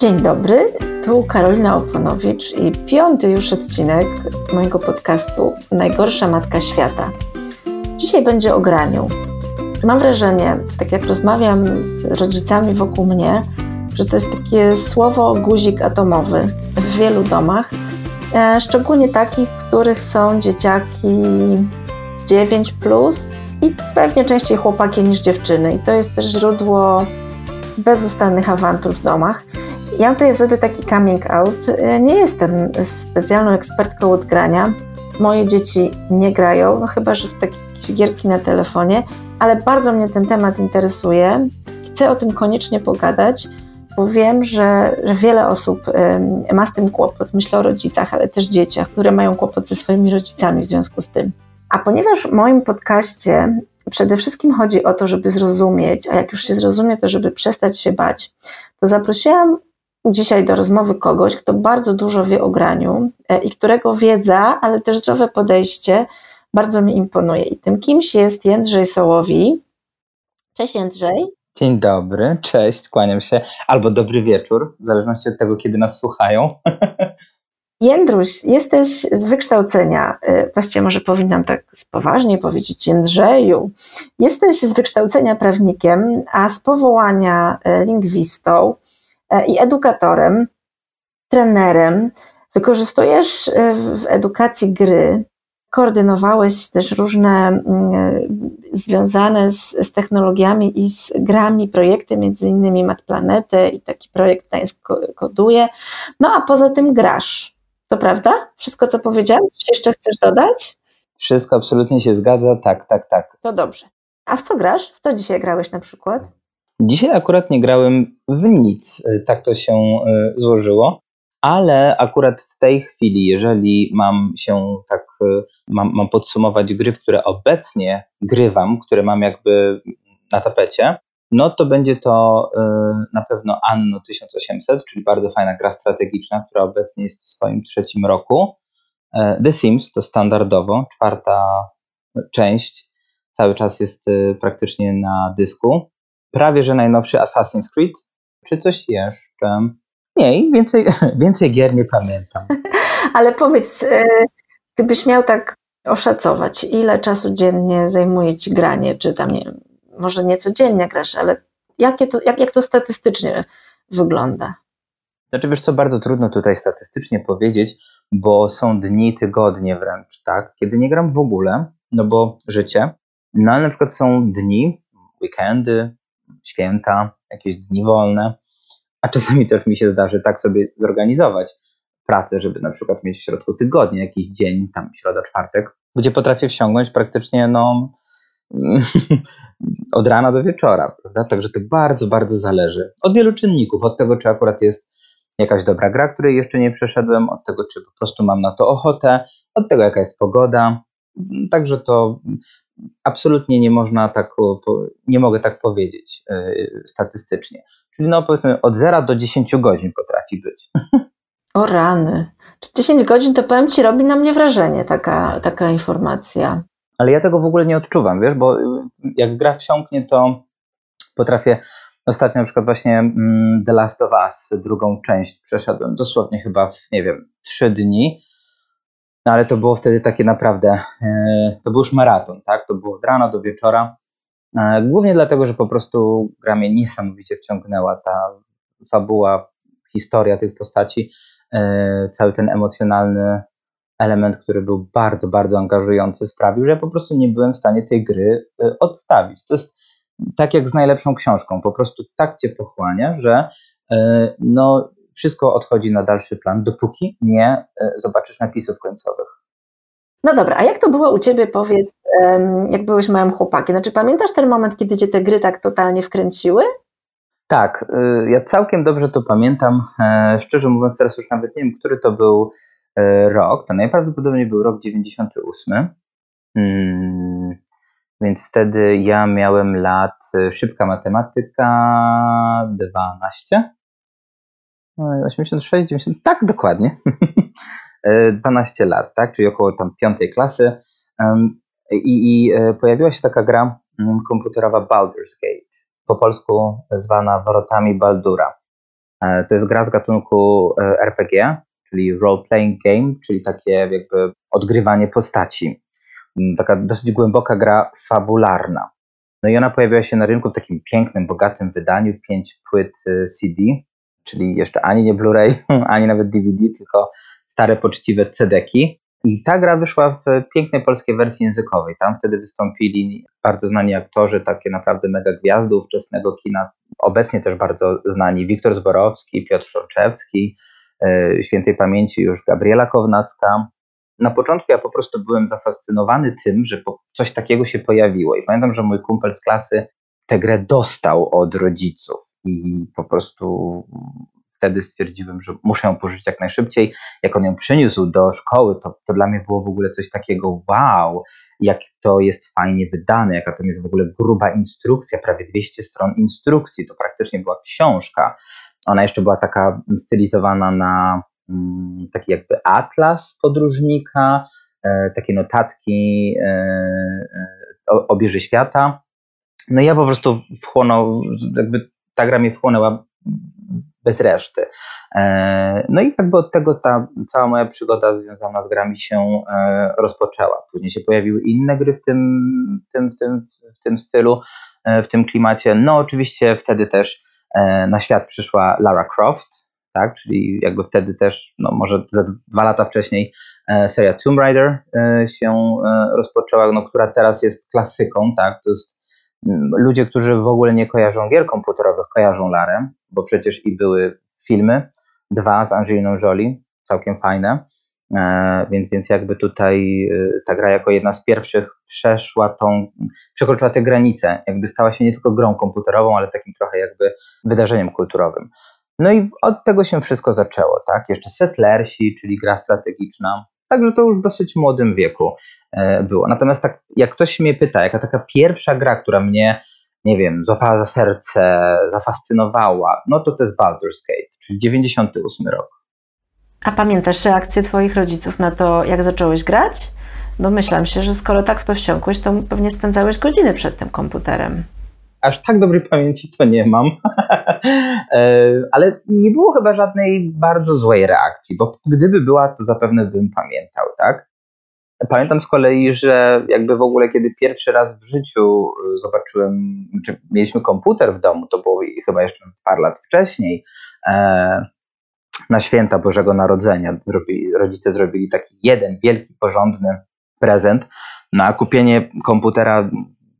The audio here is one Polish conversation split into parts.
Dzień dobry, tu Karolina Oponowicz i piąty już odcinek mojego podcastu Najgorsza Matka Świata. Dzisiaj będzie o graniu. Mam wrażenie, tak jak rozmawiam z rodzicami wokół mnie, że to jest takie słowo guzik atomowy w wielu domach, e, szczególnie takich, w których są dzieciaki 9 plus i pewnie częściej chłopaki niż dziewczyny. I to jest też źródło bezustannych awantur w domach. Ja tutaj zrobię taki coming out. Nie jestem specjalną ekspertką od grania. Moje dzieci nie grają, no chyba, że w takie gierki na telefonie, ale bardzo mnie ten temat interesuje. Chcę o tym koniecznie pogadać, bo wiem, że, że wiele osób ma z tym kłopot. Myślę o rodzicach, ale też dzieciach, które mają kłopot ze swoimi rodzicami w związku z tym. A ponieważ w moim podcaście przede wszystkim chodzi o to, żeby zrozumieć, a jak już się zrozumie, to żeby przestać się bać, to zaprosiłam dzisiaj do rozmowy kogoś, kto bardzo dużo wie o graniu e, i którego wiedza, ale też zdrowe podejście bardzo mi imponuje. I tym kimś jest Jędrzej Sołowi. Cześć Jędrzej. Dzień dobry, cześć, kłaniam się. Albo dobry wieczór, w zależności od tego, kiedy nas słuchają. Jędruś, jesteś z wykształcenia, e, właściwie może powinnam tak poważnie powiedzieć Jędrzeju, jesteś z wykształcenia prawnikiem, a z powołania e, lingwistą. E, i edukatorem, trenerem. Wykorzystujesz e, w edukacji gry, koordynowałeś też różne mm, e, związane z, z, technologiami i z grami projekty, między innymi Mat Planetę i taki projekt Gdańsk koduje. No a poza tym grasz. To prawda? Wszystko, co powiedziałam? Czy jeszcze chcesz dodać? Wszystko absolutnie się zgadza, tak, tak, tak. To dobrze. A w co grasz? W co dzisiaj grałeś na przykład? Dzisiaj akurat nie grałem w nic, e, tak to się e, złożyło, ale akurat w tej chwili, jeżeli mam się tak, e, mam, mam podsumować gry, w które obecnie grywam, które mam jakby na tapecie, no to będzie to na pewno Anno 1800, czyli bardzo fajna gra strategiczna, która obecnie jest w swoim trzecim roku. The Sims to standardowo, czwarta część, cały czas jest praktycznie na dysku prawie że najnowszy Assassin's Creed, czy coś jeszcze. Nie, więcej, więcej gier nie pamiętam. Ale powiedz, e, gdybyś miał tak oszacować, ile czasu dziennie zajmuje ci granie, czy tam nie może nie codziennie grasz, ale jakie to, jak, jak to statystycznie wygląda? Znaczy wiesz co, bardzo trudno tutaj statystycznie powiedzieć, bo są dni, tygodnie wręcz, tak, kiedy nie gram w ogóle, no bo życie, no ale na przykład są dni, weekendy, święta, jakieś dni wolne, a czasami też mi się zdarzy tak sobie zorganizować pracę, żeby na przykład mieć w środku tygodnia jakiś dzień, tam środa, czwartek, gdzie potrafię wsiągnąć praktycznie no, od rana do wieczora, prawda? Także to bardzo, bardzo zależy od wielu czynników, od tego, czy akurat jest jakaś dobra gra, której jeszcze nie przeszedłem, od tego, czy po prostu mam na to ochotę, od tego, jaka jest pogoda. Także to absolutnie nie można tak, nie mogę tak powiedzieć e, statystycznie. Czyli no powiedzmy od 0 do 10 godzin potrafi być. O rany. 10 godzin to powiem Ci robi na mnie wrażenie taka, taka informacja. Ale ja tego w ogóle nie odczuwam, wiesz, bo jak gra wsiąknie, to potrafię Ostatnio na przykład właśnie mm, The Last of Us, drugą część przeszedłem dosłownie chyba w, nie wiem, trzy dni no ale to było wtedy takie naprawdę, e, to był już maraton, tak? To było od rana do wieczora. E, głównie dlatego, że po prostu gra mnie niesamowicie wciągnęła ta fabuła, historia tych postaci, e, cały ten emocjonalny element, który był bardzo, bardzo angażujący, sprawił, że ja po prostu nie byłem w stanie tej gry odstawić. To jest tak jak z najlepszą książką, po prostu tak cię pochłania, że no, wszystko odchodzi na dalszy plan, dopóki nie e, zobaczysz napisów końcowych. No dobra, a jak to było u Ciebie, powiedz, jak byłeś małym chłopakiem? Znaczy pamiętasz ten moment, kiedy Cię te gry tak totalnie wkręciły? Tak, y, ja całkiem dobrze to pamiętam. E, szczerze mówiąc, teraz już nawet nie wiem, który to był e, rok. To najprawdopodobniej był rok 98. Hmm, więc wtedy ja miałem lat, szybka matematyka, 12. 86, 90, tak dokładnie. 12 e, lat, tak, czyli około tam piątej klasy. I, I, e, pojawiła się taka gra mm, komputerowa Baldur's Gate, po polsku zwana Wrotami Baldura. To jest gra z gatunku RPG, czyli role playing game, czyli takie jakby odgrywanie postaci. Mm, taka dosyć głęboka gra fabularna. No i ona pojawiła się na rynku w takim pięknym, bogatym wydaniu, pięć płyt CD, czyli jeszcze ani nie Blu-ray, ani nawet DVD, tylko stare, poczciwe CD-ki. I ta gra wyszła w pięknej polskiej wersji językowej. Tam wtedy wystąpili bardzo znani aktorzy, takie naprawdę mega gwiazdy ówczesnego kina. Obecnie też bardzo znani Wiktor Zborowski, Piotr Frączewski, e, świętej pamięci już Gabriela Kownacka. Na początku ja po prostu byłem zafascynowany tym, że coś takiego się pojawiło. I pamiętam, że mój kumpel z klasy tę grę dostał od rodziców i po prostu wtedy stwierdziłem, że muszę ją pożyczyć jak najszybciej. Jak on ją przyniósł do szkoły, to, to dla mnie było w ogóle coś takiego wow, jak to jest fajnie wydane, jaka to jest w ogóle gruba instrukcja, prawie 200 stron instrukcji, to praktycznie była książka. Ona jeszcze była taka stylizowana na mm, taki jakby atlas podróżnika, e, takie notatki e, e, o bierze świata. No ja po prostu wchłonął, jakby ta gra mnie wchłonęła bez reszty. E, no i jakby od tego ta cała moja przygoda związana z grami się e, rozpoczęła. Później się pojawiły inne gry w tym, w tym, w tym, w tym stylu, e, w tym klimacie. No oczywiście wtedy też na świat przyszła Lara Croft, tak, czyli jakby wtedy też, no może za dwa lata wcześniej seria Tomb Raider się rozpoczęła, no, która teraz jest klasyką, tak, to jest ludzie, którzy w ogóle nie kojarzą gier komputerowych, kojarzą Larę, bo przecież i były filmy, dwa z Angeliną Jolie, całkiem fajne, e, więc, więc jakby tutaj e, ta gra jako jedna z pierwszych przeszła tą, przekroczyła te granice, jakby stała się nie tylko grą komputerową, ale takim trochę jakby wydarzeniem kulturowym. No i od tego się wszystko zaczęło, tak? Jeszcze Settlersi, czyli gra strategiczna, także to już w dosyć młodym wieku e, było. Natomiast tak, jak ktoś mnie pyta, jaka taka pierwsza gra, która mnie nie wiem, złapała za serce, zafascynowała, no to to jest Baldur's Gate, czyli 98 rok. A pamiętasz reakcję Twoich rodziców na to, jak zacząłeś grać? Domyślam się, że skoro tak w to wsiąkłeś, to pewnie spędzałeś godziny przed tym komputerem. Aż tak dobrej pamięci to nie mam, e, ale nie było chyba żadnej bardzo złej reakcji, bo gdyby była, to zapewne bym pamiętał, tak? Pamiętam z kolei, że jakby w ogóle, kiedy pierwszy raz w życiu y, zobaczyłem, czy mieliśmy komputer w domu, to było chyba jeszcze parę lat wcześniej, e, na święta Bożego Narodzenia rodzice zrobili taki jeden wielki, porządny prezent. No a kupienie komputera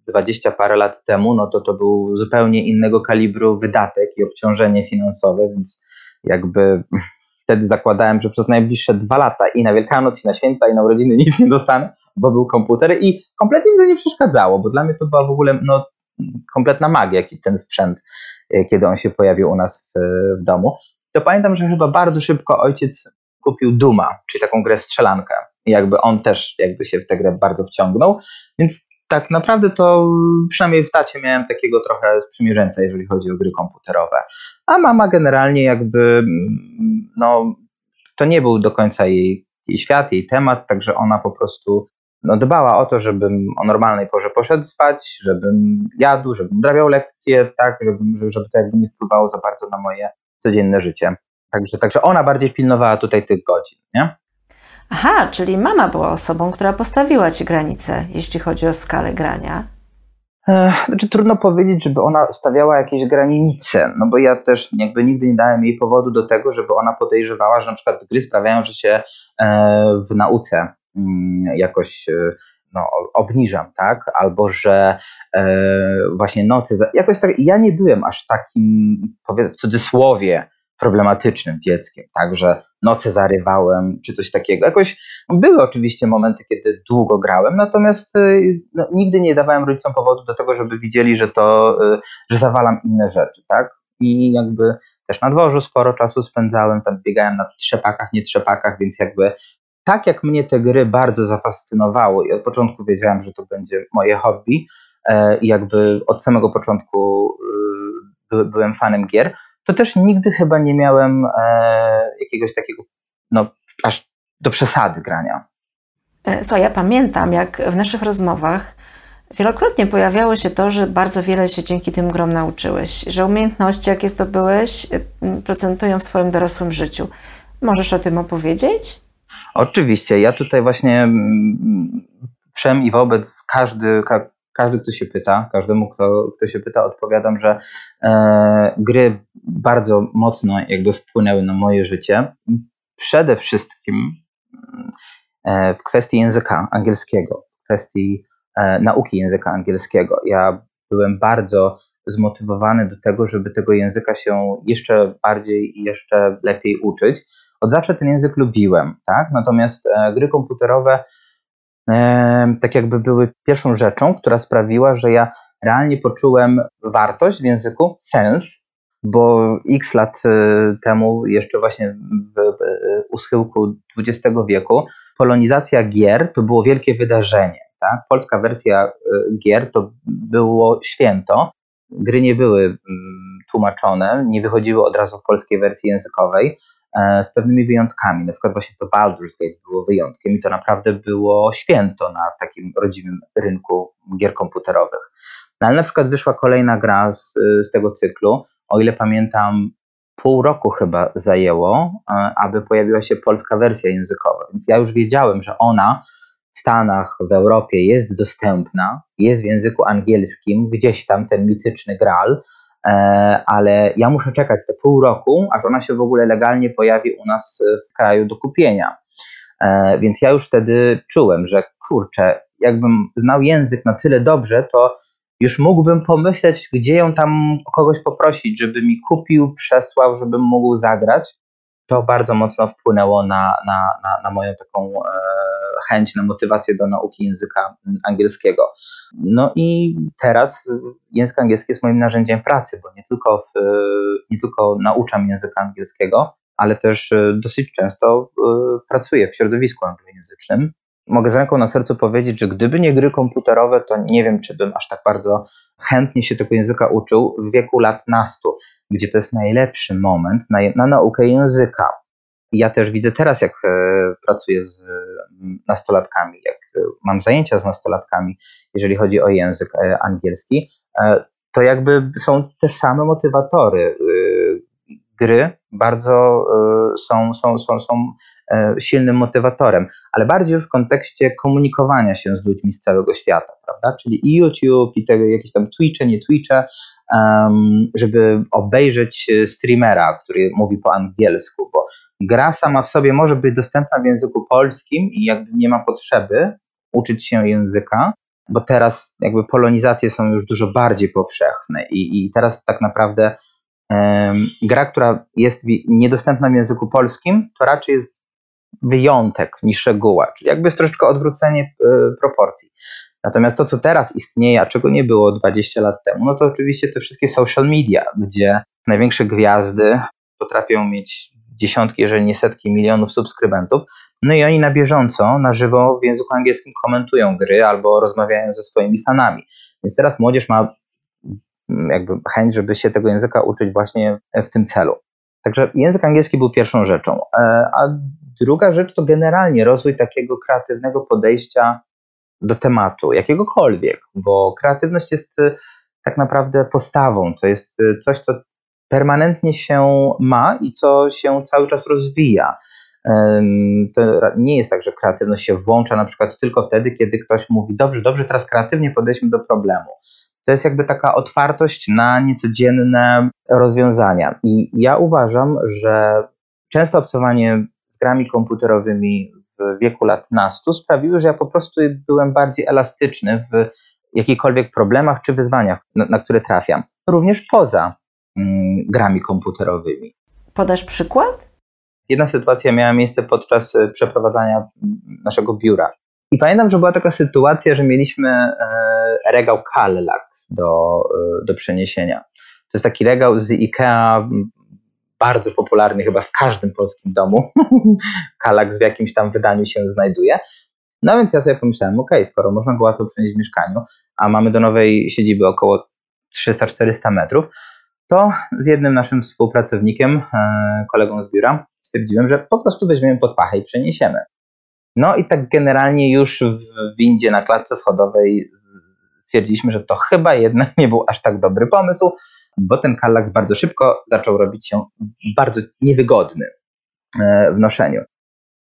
dwadzieścia parę lat temu, no to to był zupełnie innego kalibru wydatek i obciążenie finansowe, więc jakby wtedy zakładałem, że przez najbliższe dwa lata i na Wielkanoc, i na święta, i na urodziny nic nie dostanę, bo był komputer i kompletnie mi to nie przeszkadzało, bo dla mnie to była w ogóle no, kompletna magia, ten sprzęt, e, kiedy on się pojawił u nas w, w domu. To pamiętam, że chyba bardzo szybko ojciec kupił Duma, czyli taką grę strzelankę. I jakby on też jakby się w tę grę bardzo wciągnął, więc tak naprawdę to przynajmniej w tacie miałem takiego trochę sprzymierzeńca, jeżeli chodzi o gry komputerowe. A mama generalnie jakby, no, to nie był do końca jej, jej świat, jej temat, także ona po prostu no, dbała o to, żebym o normalnej porze poszedł spać, żebym jadł, żebym drabiał lekcje, tak, żebym, żeby to jakby nie wpływało za bardzo na moje codzienne życie. Także, także ona bardziej pilnowała tutaj tych godzin, nie? Aha, czyli mama była osobą, która postawiła ci granice, jeśli chodzi o skalę grania. Znaczy, trudno powiedzieć, żeby ona stawiała jakieś granice, no bo ja też jakby nigdy nie dałem jej powodu do tego, żeby ona podejrzewała, że na przykład gry sprawiają, że się e, w nauce mm, jakoś e, no, obniżam, tak? Albo że e, właśnie nocy. Jakoś tak. Ja nie byłem aż takim, powiedzmy w cudzysłowie, problematycznym dzieckiem, tak, że noce zarywałem, czy coś takiego. Jakoś były oczywiście momenty, kiedy długo grałem, natomiast y, no, nigdy nie dawałem rodzicom powodu do tego, żeby widzieli, że to, y, że zawalam inne rzeczy, tak. I jakby też na dworzu sporo czasu spędzałem, tam biegałem na trzepakach, nie trzepakach, więc jakby tak jak mnie te gry bardzo zafascynowały i od początku wiedziałem, że to będzie moje hobby e, i jakby od samego początku y, byłem fanem gier, to też nigdy chyba nie miałem e, jakiegoś takiego, no, aż do przesady grania. E, słuchaj, ja pamiętam, jak w naszych rozmowach Wielokrotnie pojawiało się to, że bardzo wiele się dzięki tym grom nauczyłeś, że umiejętności, jakie zdobyłeś, y, procentują w Twoim dorosłym życiu. Możesz o tym opowiedzieć? Oczywiście. Ja tutaj właśnie mm, wszem i wobec każdy, ka, każdy, kto się pyta, każdemu, kto, kto się pyta, odpowiadam, że e, gry bardzo mocno jakby wpłynęły na moje życie. Przede wszystkim e, w kwestii języka angielskiego, w kwestii e, nauki języka angielskiego. Ja byłem bardzo zmotywowany do tego, żeby tego języka się jeszcze bardziej i jeszcze lepiej uczyć. Od zawsze ten język lubiłem, tak? Natomiast e, gry komputerowe tak jakby były pierwszą rzeczą, która sprawiła, że ja realnie poczułem wartość w języku, sens, bo x lat e, temu, jeszcze właśnie w, u schyłku XX wieku, polonizacja gier to było wielkie wydarzenie. Tak? Polska wersja e, gier to było święto. Gry nie były mm, tłumaczone, nie wychodziły od razu w polskiej wersji językowej. E, z pewnymi wyjątkami. Na przykład właśnie to Baldur's Gate było wyjątkiem i to naprawdę było święto na takim rodzimym rynku gier komputerowych. No ale na przykład wyszła kolejna gra z, z tego cyklu, o ile pamiętam, pół roku chyba zajęło, e, aby pojawiła się polska wersja językowa. Więc ja już wiedziałem, że ona w Stanach, w Europie jest dostępna, jest w języku angielskim, gdzieś tam ten mityczny Graal, ale ja muszę czekać te pół roku, aż ona się w ogóle legalnie pojawi u nas w kraju do kupienia. E, więc ja już wtedy czułem, że kurczę, jakbym znał język na tyle dobrze, to już mógłbym pomyśleć, gdzie ją tam kogoś poprosić, żeby mi kupił, przesłał, żebym mógł zagrać. To bardzo mocno wpłynęło na, na, na, na moją taką e, chęć, na motywację do nauki języka angielskiego. No i teraz język angielski jest moim narzędziem pracy, bo nie tylko, w, nie tylko nauczam języka angielskiego, ale też e, dosyć często e, pracuję w środowisku anglojęzycznym. Mogę z ręką na sercu powiedzieć, że gdyby nie gry komputerowe, to nie wiem, czy bym aż tak bardzo chętnie się tego języka uczył w wieku lat nastu, gdzie to jest najlepszy moment na, na naukę języka. Ja też widzę teraz, jak e, pracuję z nastolatkami, jak e, mam zajęcia z nastolatkami, jeżeli chodzi o język e, angielski, to jakby są te same motywatory. Gry bardzo są, są, są, są silnym motywatorem, ale bardziej już w kontekście komunikowania się z ludźmi z całego świata, prawda? Czyli i YouTube, i jakieś tam Twitche, nie Twitche, żeby obejrzeć streamera, który mówi po angielsku, bo gra sama w sobie może być dostępna w języku polskim i jakby nie ma potrzeby uczyć się języka, bo teraz jakby polonizacje są już dużo bardziej powszechne i, i teraz tak naprawdę gra, która jest niedostępna w języku polskim, to raczej jest wyjątek niż reguła, czyli jakby jest troszeczkę odwrócenie y, proporcji. Natomiast to, co teraz istnieje, a czego nie było 20 lat temu, no to oczywiście te wszystkie social media, gdzie największe gwiazdy potrafią mieć dziesiątki, jeżeli nie setki milionów subskrybentów. No i oni na bieżąco, na żywo w języku angielskim komentują gry albo rozmawiają ze swoimi fanami. Więc teraz młodzież ma jakby chęć, żeby się tego języka uczyć właśnie w tym celu. Także język angielski był pierwszą rzeczą. E, a druga rzecz to generalnie rozwój takiego kreatywnego podejścia do tematu, jakiegokolwiek, bo kreatywność jest e, tak naprawdę postawą, to jest e, coś, co permanentnie się ma i co się cały czas rozwija. To nie jest tak, że kreatywność się włącza na przykład tylko wtedy, kiedy ktoś mówi: Dobrze, dobrze, teraz kreatywnie podejdźmy do problemu. To jest jakby taka otwartość na niecodzienne rozwiązania. I ja uważam, że często obcowanie z grami komputerowymi w wieku lat nastu sprawiły, że ja po prostu byłem bardziej elastyczny w jakichkolwiek problemach czy wyzwaniach, na, na które trafiam. Również poza Mm, grami komputerowymi. Podasz przykład? Jedna sytuacja miała miejsce podczas e, przeprowadzania naszego biura. I pamiętam, że była taka sytuacja, że mieliśmy e, regał Kallax do, e, do przeniesienia. To jest taki regał z IKEA, bardzo popularny chyba w każdym polskim domu. Kallax w jakimś tam wydaniu się znajduje. No więc ja sobie pomyślałem, ok, skoro można go łatwo przenieść w mieszkaniu, a mamy do nowej siedziby około 300-400 metrów, to z jednym naszym współpracownikiem, e, kolegą z biura, stwierdziłem, że po prostu weźmiemy pod pachę i przeniesiemy. No i tak generalnie już w windzie na klatce schodowej stwierdziliśmy, że to chyba jednak nie był aż tak dobry pomysł, bo ten kalaks bardzo szybko zaczął robić się bardzo niewygodny e, w noszeniu.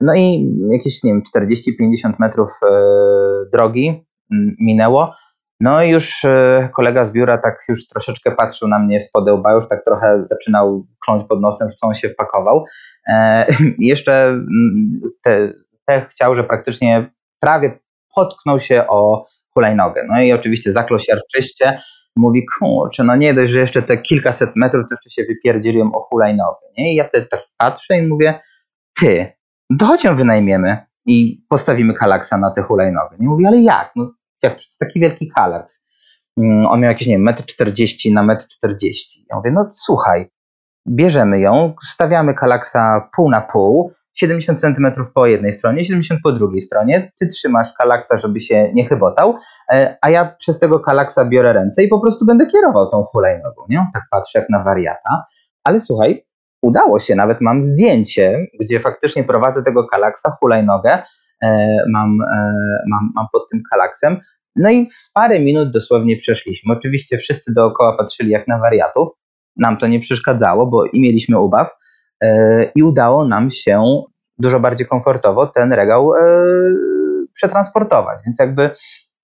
No i jakieś, nie wiem, 40-50 metrów e, drogi minęło. No i już e, kolega z biura tak już troszeczkę patrzył na mnie z podełba, już tak trochę zaczynał kląć pod nosem, w co on się wpakował. jeszcze te, te chciał, że praktycznie prawie potknął się o hulajnogę. No i oczywiście zaklął się arczyście, mówi, kurczę, no nie dość, że jeszcze te kilkaset metrów to jeszcze się wypierdzieliłem o hulajnogę. Nie? I ja wtedy tak patrzę i mówię, ty, to chodź ją wynajmiemy i postawimy kalaksa na tę hulajnogę. Nie mówi, ale jak? No jak, to jest taki wielki kalaks. Mm, on miał jakieś, nie wiem, metr 40 na metr 40. Ja mówię, no słuchaj, bierzemy ją, stawiamy kalaksa pół na pół, 70 cm po jednej stronie, 70 po drugiej stronie. Ty trzymasz kalaksa, żeby się nie chybotał, e, a ja przez tego kalaksa biorę ręce i po prostu będę kierował tą hulajnogą, nie? Tak patrzę jak na wariata. Ale słuchaj, udało się, nawet mam zdjęcie, gdzie faktycznie prowadzę tego kalaksa, hulajnogę, e, mam, e, mam, mam pod tym kalaksem. No i w parę minut dosłownie przeszliśmy. Oczywiście wszyscy dookoła patrzyli jak na wariatów. Nam to nie przeszkadzało, bo i mieliśmy ubaw i udało nam się dużo bardziej komfortowo ten regał e, przetransportować. Więc jakby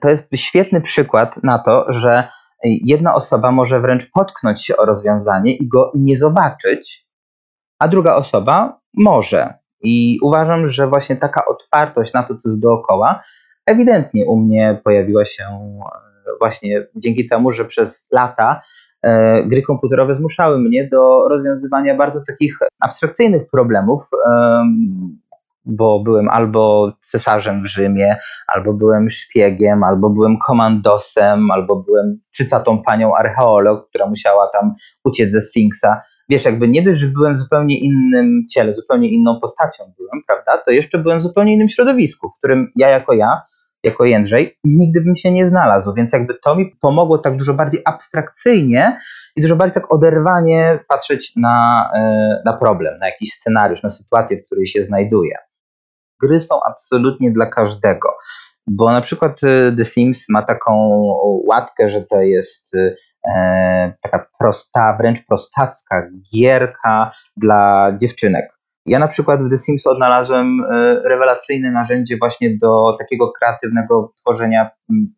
to jest świetny przykład na to, że jedna osoba może wręcz potknąć się o rozwiązanie i go nie zobaczyć, a druga osoba może. I uważam, że właśnie taka otwartość na to, co jest dookoła, ewidentnie u mnie pojawiła się e, właśnie dzięki temu, że przez lata E, gry komputerowe zmuszały mnie do rozwiązywania bardzo takich abstrakcyjnych problemów, bo byłem albo cesarzem w Rzymie, albo byłem szpiegiem, albo byłem komandosem, albo byłem trzycatą panią archeolog, która musiała tam uciec ze Sfinksa. Wiesz, jakby nie dość, że byłem w zupełnie innym ciele, zupełnie inną postacią byłem, prawda, to jeszcze byłem w zupełnie innym środowisku, w którym ja jako ja jako Jędrzej, nigdy bym się nie znalazł, więc jakby to mi pomogło tak dużo bardziej abstrakcyjnie i dużo bardziej tak oderwanie patrzeć na, e, na problem, na jakiś scenariusz, na sytuację, w której się znajduję. Gry są absolutnie dla każdego, bo na przykład e, The Sims ma taką łatkę, że to jest e, taka prosta, wręcz prostacka gierka dla dziewczynek ja na przykład w The Sims odnalazłem e, rewelacyjne narzędzie właśnie do takiego kreatywnego tworzenia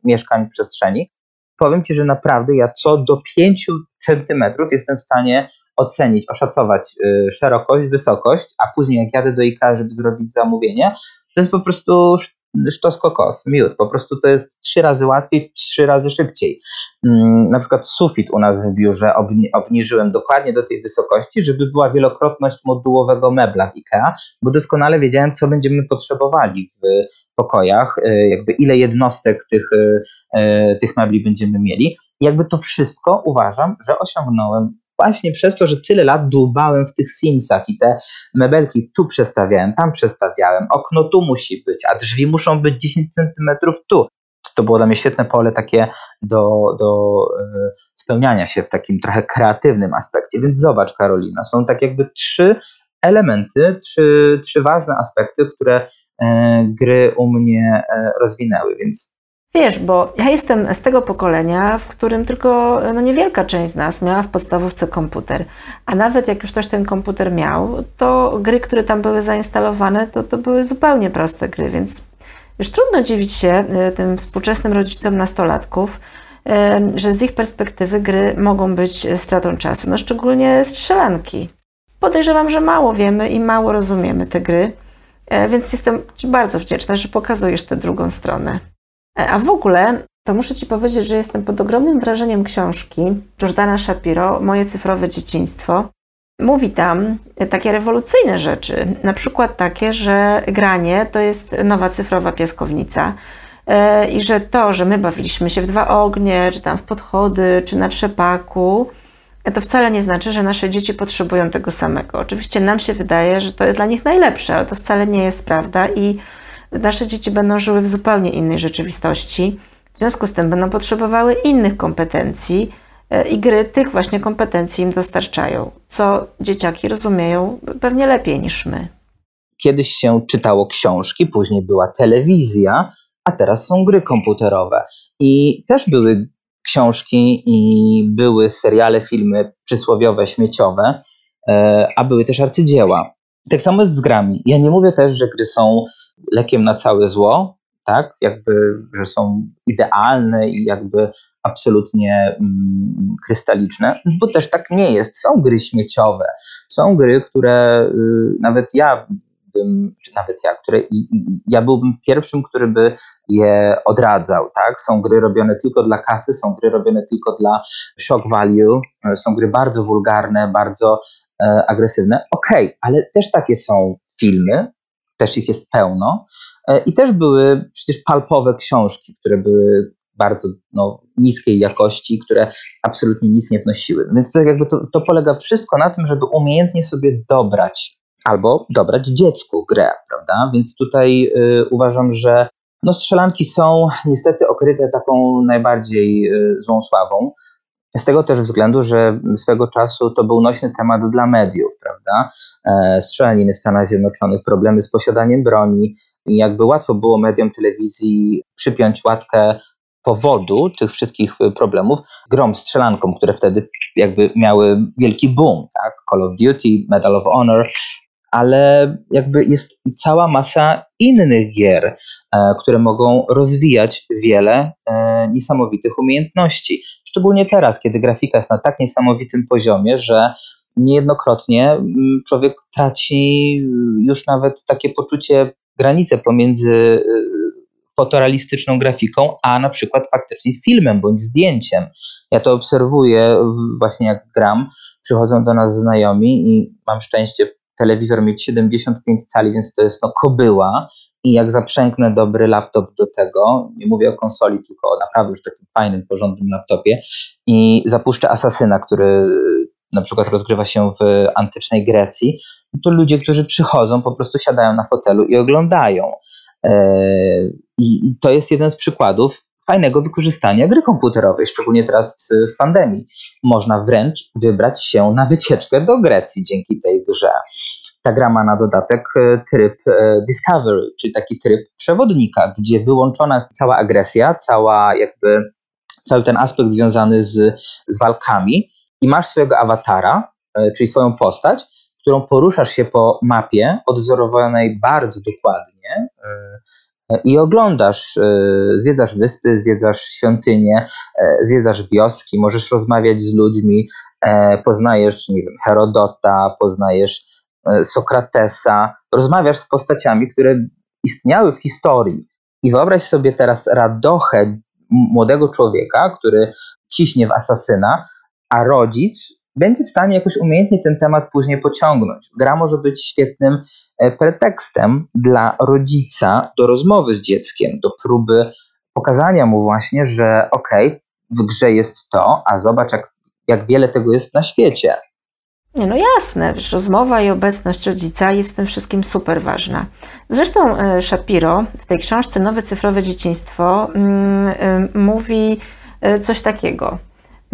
mieszkań przestrzeni. Powiem Ci, że naprawdę ja co do 5 centymetrów jestem w stanie ocenić, oszacować e, szerokość, wysokość, a później jak jadę do IKEA, żeby zrobić zamówienie, to jest po prostu sztos kokos, miód. Po prostu to jest trzy razy łatwiej, trzy razy szybciej. Mm, na przykład sufit u nas w biurze obniżyłem dokładnie do tej wysokości, żeby była wielokrotność modułowego mebla w IKEA, bo doskonale wiedziałem, co będziemy potrzebowali w pokojach, y, jakby ile jednostek tych, y, y, tych mebli będziemy mieli. Jakby to wszystko uważam, że osiągnąłem właśnie przez to, że tyle lat dłubałem w tych Simsach i te mebelki tu przestawiałem, tam przestawiałem, okno tu musi być, a drzwi muszą być 10 centymetrów tu. To było dla mnie świetne pole takie do, do e, spełniania się w takim trochę kreatywnym aspekcie. Więc zobacz, Karolina, są tak jakby trzy elementy, trzy, trzy ważne aspekty, które e, gry u mnie e, rozwinęły. Więc Wiesz, bo ja jestem z tego pokolenia, w którym tylko no, niewielka część z nas miała w podstawówce komputer. A nawet jak już ktoś ten komputer miał, to gry, które tam były zainstalowane, to, to były zupełnie proste gry, więc już trudno dziwić się e, tym współczesnym rodzicom nastolatków, e, że z ich perspektywy gry mogą być stratą czasu, no szczególnie strzelanki. Podejrzewam, że mało wiemy i mało rozumiemy te gry, e, więc jestem Ci bardzo wdzięczna, że pokazujesz tę drugą stronę. E, a w ogóle to muszę Ci powiedzieć, że jestem pod ogromnym wrażeniem książki Jordana Shapiro Moje cyfrowe dzieciństwo. Mówi tam takie rewolucyjne rzeczy, na przykład takie, że granie to jest nowa cyfrowa piaskownica e, i że to, że my bawiliśmy się w dwa ognie, czy tam w podchody, czy na trzepaku, to wcale nie znaczy, że nasze dzieci potrzebują tego samego. Oczywiście nam się wydaje, że to jest dla nich najlepsze, ale to wcale nie jest prawda i nasze dzieci będą żyły w zupełnie innej rzeczywistości. W związku z tym będą potrzebowały innych kompetencji e, i gry tych właśnie kompetencji im dostarczają, co dzieciaki rozumieją pewnie lepiej niż my. Kiedyś się czytało książki, później była telewizja, a teraz są gry komputerowe. I też były książki i były seriale, filmy przysłowiowe, śmieciowe, e, a były też arcydzieła. Tak samo jest z grami. Ja nie mówię też, że gry są lekiem na całe zło, tak? Jakby, że są idealne i jakby absolutnie mm, krystaliczne, bo też tak nie jest. Są gry śmieciowe, są gry, które y, nawet ja bym, czy nawet ja, które i, i, ja byłbym pierwszym, który by je odradzał, tak? Są gry robione tylko dla kasy, są gry robione tylko dla shock value, są gry bardzo wulgarne, bardzo e, agresywne. Okej, okay, ale też takie są filmy, też ich jest pełno. E, I też były przecież palpowe książki, które były bardzo no, niskiej jakości, które absolutnie nic nie wnosiły. Więc to jakby to, to polega wszystko na tym, żeby umiejętnie sobie dobrać albo dobrać dziecku grę, prawda? Więc tutaj y, uważam, że no, strzelanki są niestety okryte taką najbardziej y, złą sławą. Z tego też względu, że swego czasu to był nośny temat dla mediów, prawda? E, strzelaniny w Stanach Zjednoczonych, problemy z posiadaniem broni i jakby łatwo było mediom telewizji przypiąć łatkę powodu tych wszystkich problemów grom strzelankom, które wtedy jakby miały wielki boom, tak? Call of Duty, Medal of Honor, ale jakby jest cała masa innych gier, e, które mogą rozwijać wiele e, niesamowitych umiejętności. Szczególnie teraz, kiedy grafika jest na tak niesamowitym poziomie, że niejednokrotnie mm, człowiek traci już nawet takie poczucie granicy pomiędzy e, fotorealistyczną grafiką, a na przykład faktycznie filmem bądź zdjęciem. Ja to obserwuję właśnie jak gram, przychodzą do nas znajomi i mam szczęście telewizor mieć 75 cali, więc to jest no kobyła i jak zaprzęgnę dobry laptop do tego, nie mówię o konsoli, tylko o naprawdę już takim fajnym, porządnym laptopie i zapuszczę Asasyna, który na przykład rozgrywa się w antycznej Grecji, to ludzie, którzy przychodzą, po prostu siadają na fotelu i oglądają. E, I to jest jeden z przykładów fajnego wykorzystania gry komputerowej, szczególnie teraz w pandemii. Można wręcz wybrać się na wycieczkę do Grecji dzięki tej grze. Ta gra ma na dodatek e, tryb e, Discovery, czyli taki tryb przewodnika, gdzie wyłączona jest cała agresja, cała jakby cały ten aspekt związany z, z walkami i masz swojego awatara, e, czyli swoją postać, którą poruszasz się po mapie odwzorowanej bardzo dokładnie i oglądasz, e, zwiedzasz wyspy, zwiedzasz świątynie, e, zwiedzasz wioski, możesz rozmawiać z ludźmi, e, poznajesz, nie wiem, Herodota, poznajesz Sokratesa, rozmawiasz z postaciami, które istniały w historii. I wyobraź sobie teraz radochę młodego człowieka, który ciśnie w asasyna, a rodzic będzie w stanie jakoś umiejętnie ten temat później pociągnąć. Gra może być świetnym e, pretekstem dla rodzica do rozmowy z dzieckiem, do próby pokazania mu właśnie, że okej, okay, w grze jest to, a zobacz, jak, jak wiele tego jest na świecie. Nie, no jasne, rozmowa i obecność rodzica jest w tym wszystkim super ważna. Zresztą e, Shapiro w tej książce Nowe cyfrowe dzieciństwo mm, y, mówi coś takiego.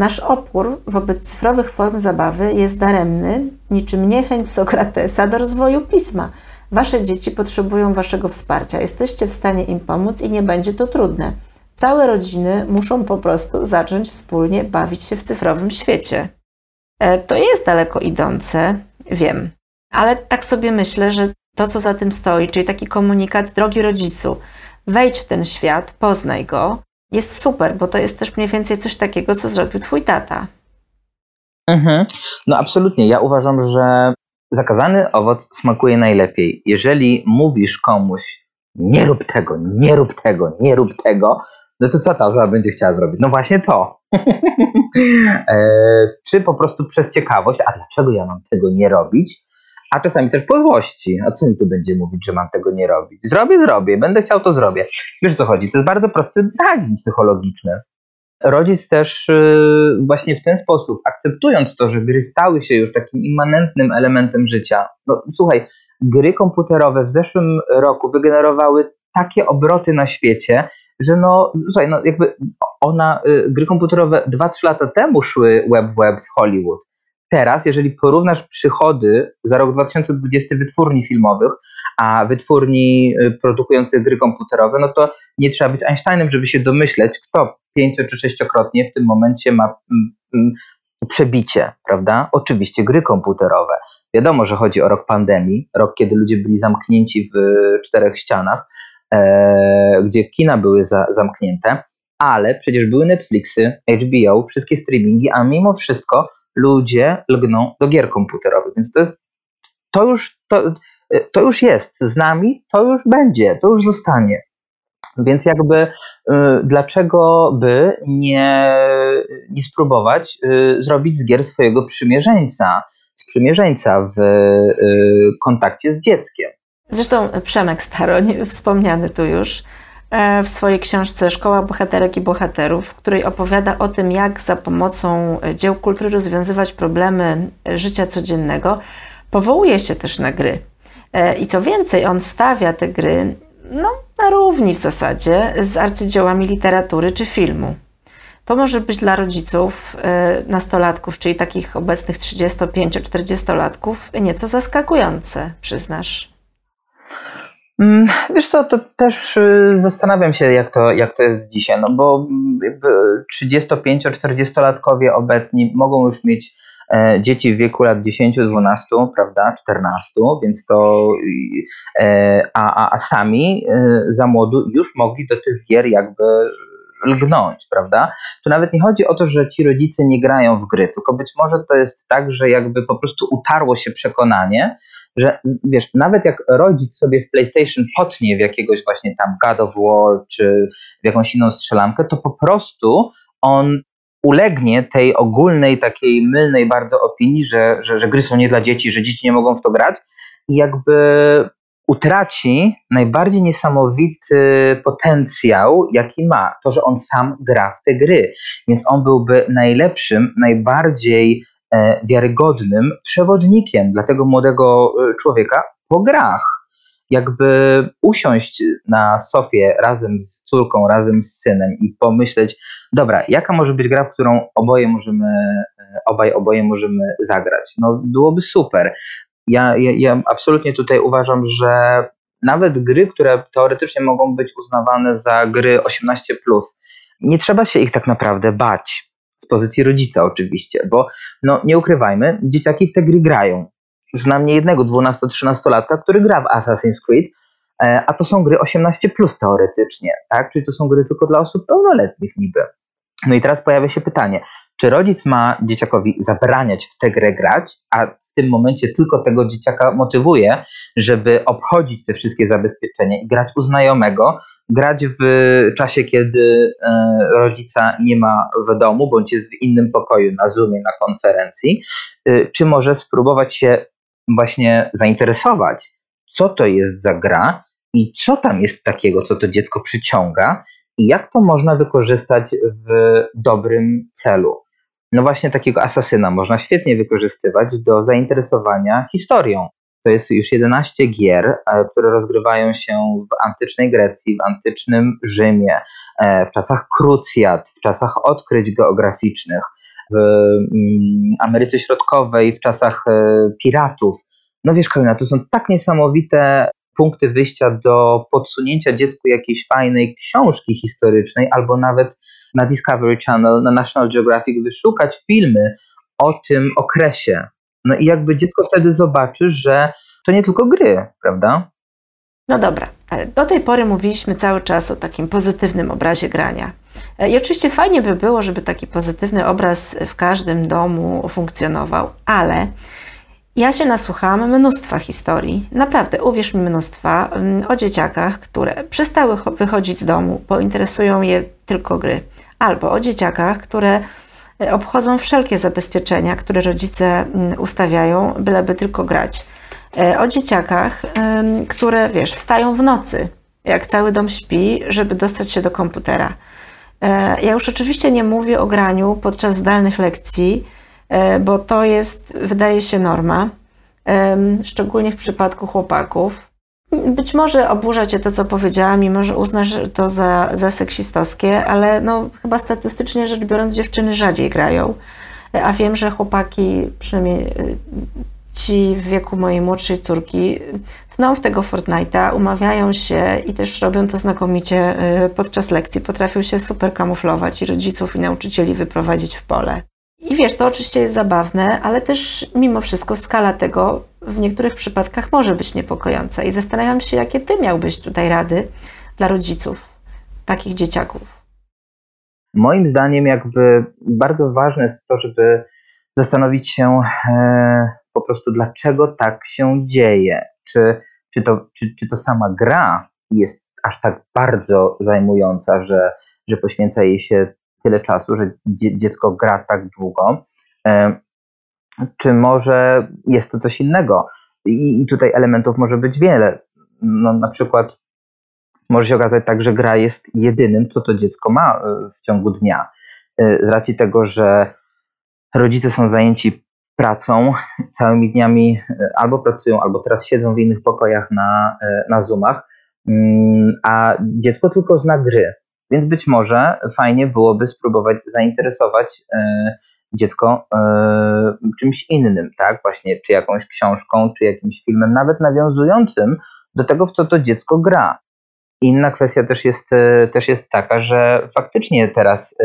Nasz opór wobec cyfrowych form zabawy jest daremny, niczym niechęć Sokratesa do rozwoju pisma. Wasze dzieci potrzebują waszego wsparcia. Jesteście w stanie im pomóc i nie będzie to trudne. Całe rodziny muszą po prostu zacząć wspólnie bawić się w cyfrowym świecie. E, to jest daleko idące, wiem, ale tak sobie myślę, że to, co za tym stoi, czyli taki komunikat, drogi rodzicu, wejdź w ten świat, poznaj go, jest super, bo to jest też mniej więcej coś takiego, co zrobił twój tata. Mhm. No absolutnie. Ja uważam, że zakazany owoc smakuje najlepiej. Jeżeli mówisz komuś, nie rób tego, nie rób tego, nie rób tego, no to co ta osoba będzie chciała zrobić? No właśnie to. e, czy po prostu przez ciekawość, a dlaczego ja mam tego nie robić? A czasami też po złości. A co mi tu będzie mówić, że mam tego nie robić? Zrobię, zrobię, będę chciał, to zrobię. Wiesz o co chodzi? To jest bardzo prosty mechanizm psychologiczny. Rodzic też yy, właśnie w ten sposób, akceptując to, że gry stały się już takim immanentnym elementem życia. No słuchaj, gry komputerowe w zeszłym roku wygenerowały takie obroty na świecie, że no, słuchaj, no jakby ona, y, gry komputerowe 2-3 lata temu szły web w web z Hollywood teraz, jeżeli porównasz przychody za rok 2020 wytwórni filmowych, a wytwórni y, produkujących gry komputerowe, no to nie trzeba być Einsteinem, żeby się domyśleć, kto pięcio czy sześciokrotnie w tym momencie ma mm, mm, przebicie, prawda? Oczywiście gry komputerowe. Wiadomo, że chodzi o rok pandemii, rok, kiedy ludzie byli zamknięci w czterech ścianach, e, gdzie kina były za, zamknięte, ale przecież były Netflixy, HBO, wszystkie streamingi, a mimo wszystko ludzie lgną do gier komputerowych, więc to jest, to już, to, to już jest z nami, to już będzie, to już zostanie. Więc jakby y, dlaczego by nie, nie spróbować y, zrobić z gier swojego przymierzeńca, sprzymierzeńca w y, kontakcie z dzieckiem? Zresztą Przemek Staroń, wspomniany tu już, w swojej książce Szkoła Bohaterek i Bohaterów, w której opowiada o tym, jak za pomocą dzieł kultury rozwiązywać problemy życia codziennego, powołuje się też na gry. E, I co więcej, on stawia te gry no, na równi w zasadzie z arcydziełami literatury czy filmu. To może być dla rodziców nastolatków, czyli takich obecnych 35-40-latków, nieco zaskakujące, przyznasz. Mm, wiesz co, to też y, zastanawiam się, jak to, jak to jest dzisiaj, no bo 35-40-latkowie obecni mogą już mieć E, dzieci w wieku lat 10-12, prawda, 14, więc to, e, a, a, a sami e, za młodu już mogli do tych gier jakby lgnąć, prawda? Tu nawet nie chodzi o to, że ci rodzice nie grają w gry, tylko być może to jest tak, że jakby po prostu utarło się przekonanie, że wiesz, nawet jak rodzic sobie w PlayStation potnie w jakiegoś właśnie tam God of War czy w jakąś inną strzelankę, to po prostu on ulegnie tej ogólnej, takiej mylnej bardzo opinii, że, że, że gry są nie dla dzieci, że dzieci nie mogą w to grać i jakby utraci najbardziej niesamowity potencjał, jaki ma. To, że on sam gra w te gry. Więc on byłby najlepszym, najbardziej wiarygodnym przewodnikiem dla tego młodego e, człowieka po grach jakby usiąść na sofie razem z córką, razem z synem i pomyśleć, dobra, jaka może być gra, w którą oboje możemy, e, obaj oboje możemy zagrać. No byłoby super. Ja, ja, ja absolutnie tutaj uważam, że nawet gry, które teoretycznie mogą być uznawane za gry 18, nie trzeba się ich tak naprawdę bać. Z pozycji rodzica oczywiście, bo no nie ukrywajmy, dzieciaki w te gry grają znam nie jednego 12-13-latka, który gra w Assassin's Creed, e, a to są gry 18 plus teoretycznie, tak? Czyli to są gry tylko dla osób pełnoletnich niby. No i teraz pojawia się pytanie, czy rodzic ma dzieciakowi zabraniać w tę grę grać, a w tym momencie tylko tego dzieciaka motywuje, żeby obchodzić te wszystkie zabezpieczenia i grać u znajomego, grać w czasie, kiedy e, rodzica nie ma w domu, bądź jest w innym pokoju, na Zoomie, na konferencji, e, czy może spróbować się właśnie zainteresować, co to jest za gra i co tam jest takiego, co to dziecko przyciąga i jak to można wykorzystać w dobrym celu. No właśnie takiego asasyna można świetnie wykorzystywać do zainteresowania historią. To jest już 11 gier, e, które rozgrywają się w antycznej Grecji, w antycznym Rzymie, e, w czasach krucjat, w czasach odkryć geograficznych, w mm, Ameryce Środkowej, w czasach e, piratów. No wiesz, Karolina, to są tak niesamowite punkty wyjścia do podsunięcia dziecku jakiejś fajnej książki historycznej, albo nawet na Discovery Channel, na National Geographic wyszukać filmy o tym okresie. No i jakby dziecko wtedy zobaczy, że to nie tylko gry, prawda? No dobra, ale do tej pory mówiliśmy cały czas o takim pozytywnym obrazie grania. E, I oczywiście fajnie by było, żeby taki pozytywny obraz w każdym domu funkcjonował, ale ja się nasłuchałam mnóstwa historii, naprawdę, uwierz mi, mnóstwa, mm, o dzieciakach, które przestały wychodzić z domu, bo interesują je tylko gry, albo o dzieciakach, które obchodzą wszelkie zabezpieczenia, które rodzice mm, ustawiają, byleby tylko grać. E, o dzieciakach, które, wiesz, wstają w nocy, jak cały dom śpi, żeby dostać się do komputera. E, ja już oczywiście nie mówię o graniu podczas zdalnych lekcji, e, bo to jest, wydaje się, norma, szczególnie w przypadku chłopaków. Być może oburza Cię to, co powiedziałam, i może uznasz to za, za seksistowskie, ale no, chyba statystycznie rzecz biorąc, dziewczyny rzadziej grają. A wiem, że chłopaki, przynajmniej y, ci w wieku mojej młodszej córki, tną w tego Fortnite'a, umawiają się i też robią to znakomicie y, podczas lekcji. Potrafią się super kamuflować i rodziców i nauczycieli wyprowadzić w pole. I wiesz, to oczywiście jest zabawne, ale też mimo wszystko skala tego w niektórych przypadkach może być niepokojąca. I zastanawiam się, jakie ty miałbyś tutaj rady dla rodziców takich dzieciaków. Moim zdaniem, jakby bardzo ważne jest to, żeby zastanowić się e, po prostu, dlaczego tak się dzieje. Czy, czy, to, czy, czy to sama gra jest aż tak bardzo zajmująca, że, że poświęca jej się tyle czasu, że dziecko gra tak długo, e, czy może jest to coś innego. I, tutaj elementów może być wiele. No, na przykład może się okazać tak, że gra jest jedynym, co to dziecko ma e, w ciągu dnia. E, z racji tego, że rodzice są zajęci pracą, całymi dniami albo pracują, albo teraz siedzą w innych pokojach na, na Zoomach, mm, a dziecko tylko zna gry. Więc być może fajnie byłoby spróbować zainteresować e, dziecko e, czymś innym, tak? Właśnie, czy jakąś książką, czy jakimś filmem, nawet nawiązującym do tego, w co to dziecko gra. Inna kwestia też jest, e, też jest taka, że faktycznie teraz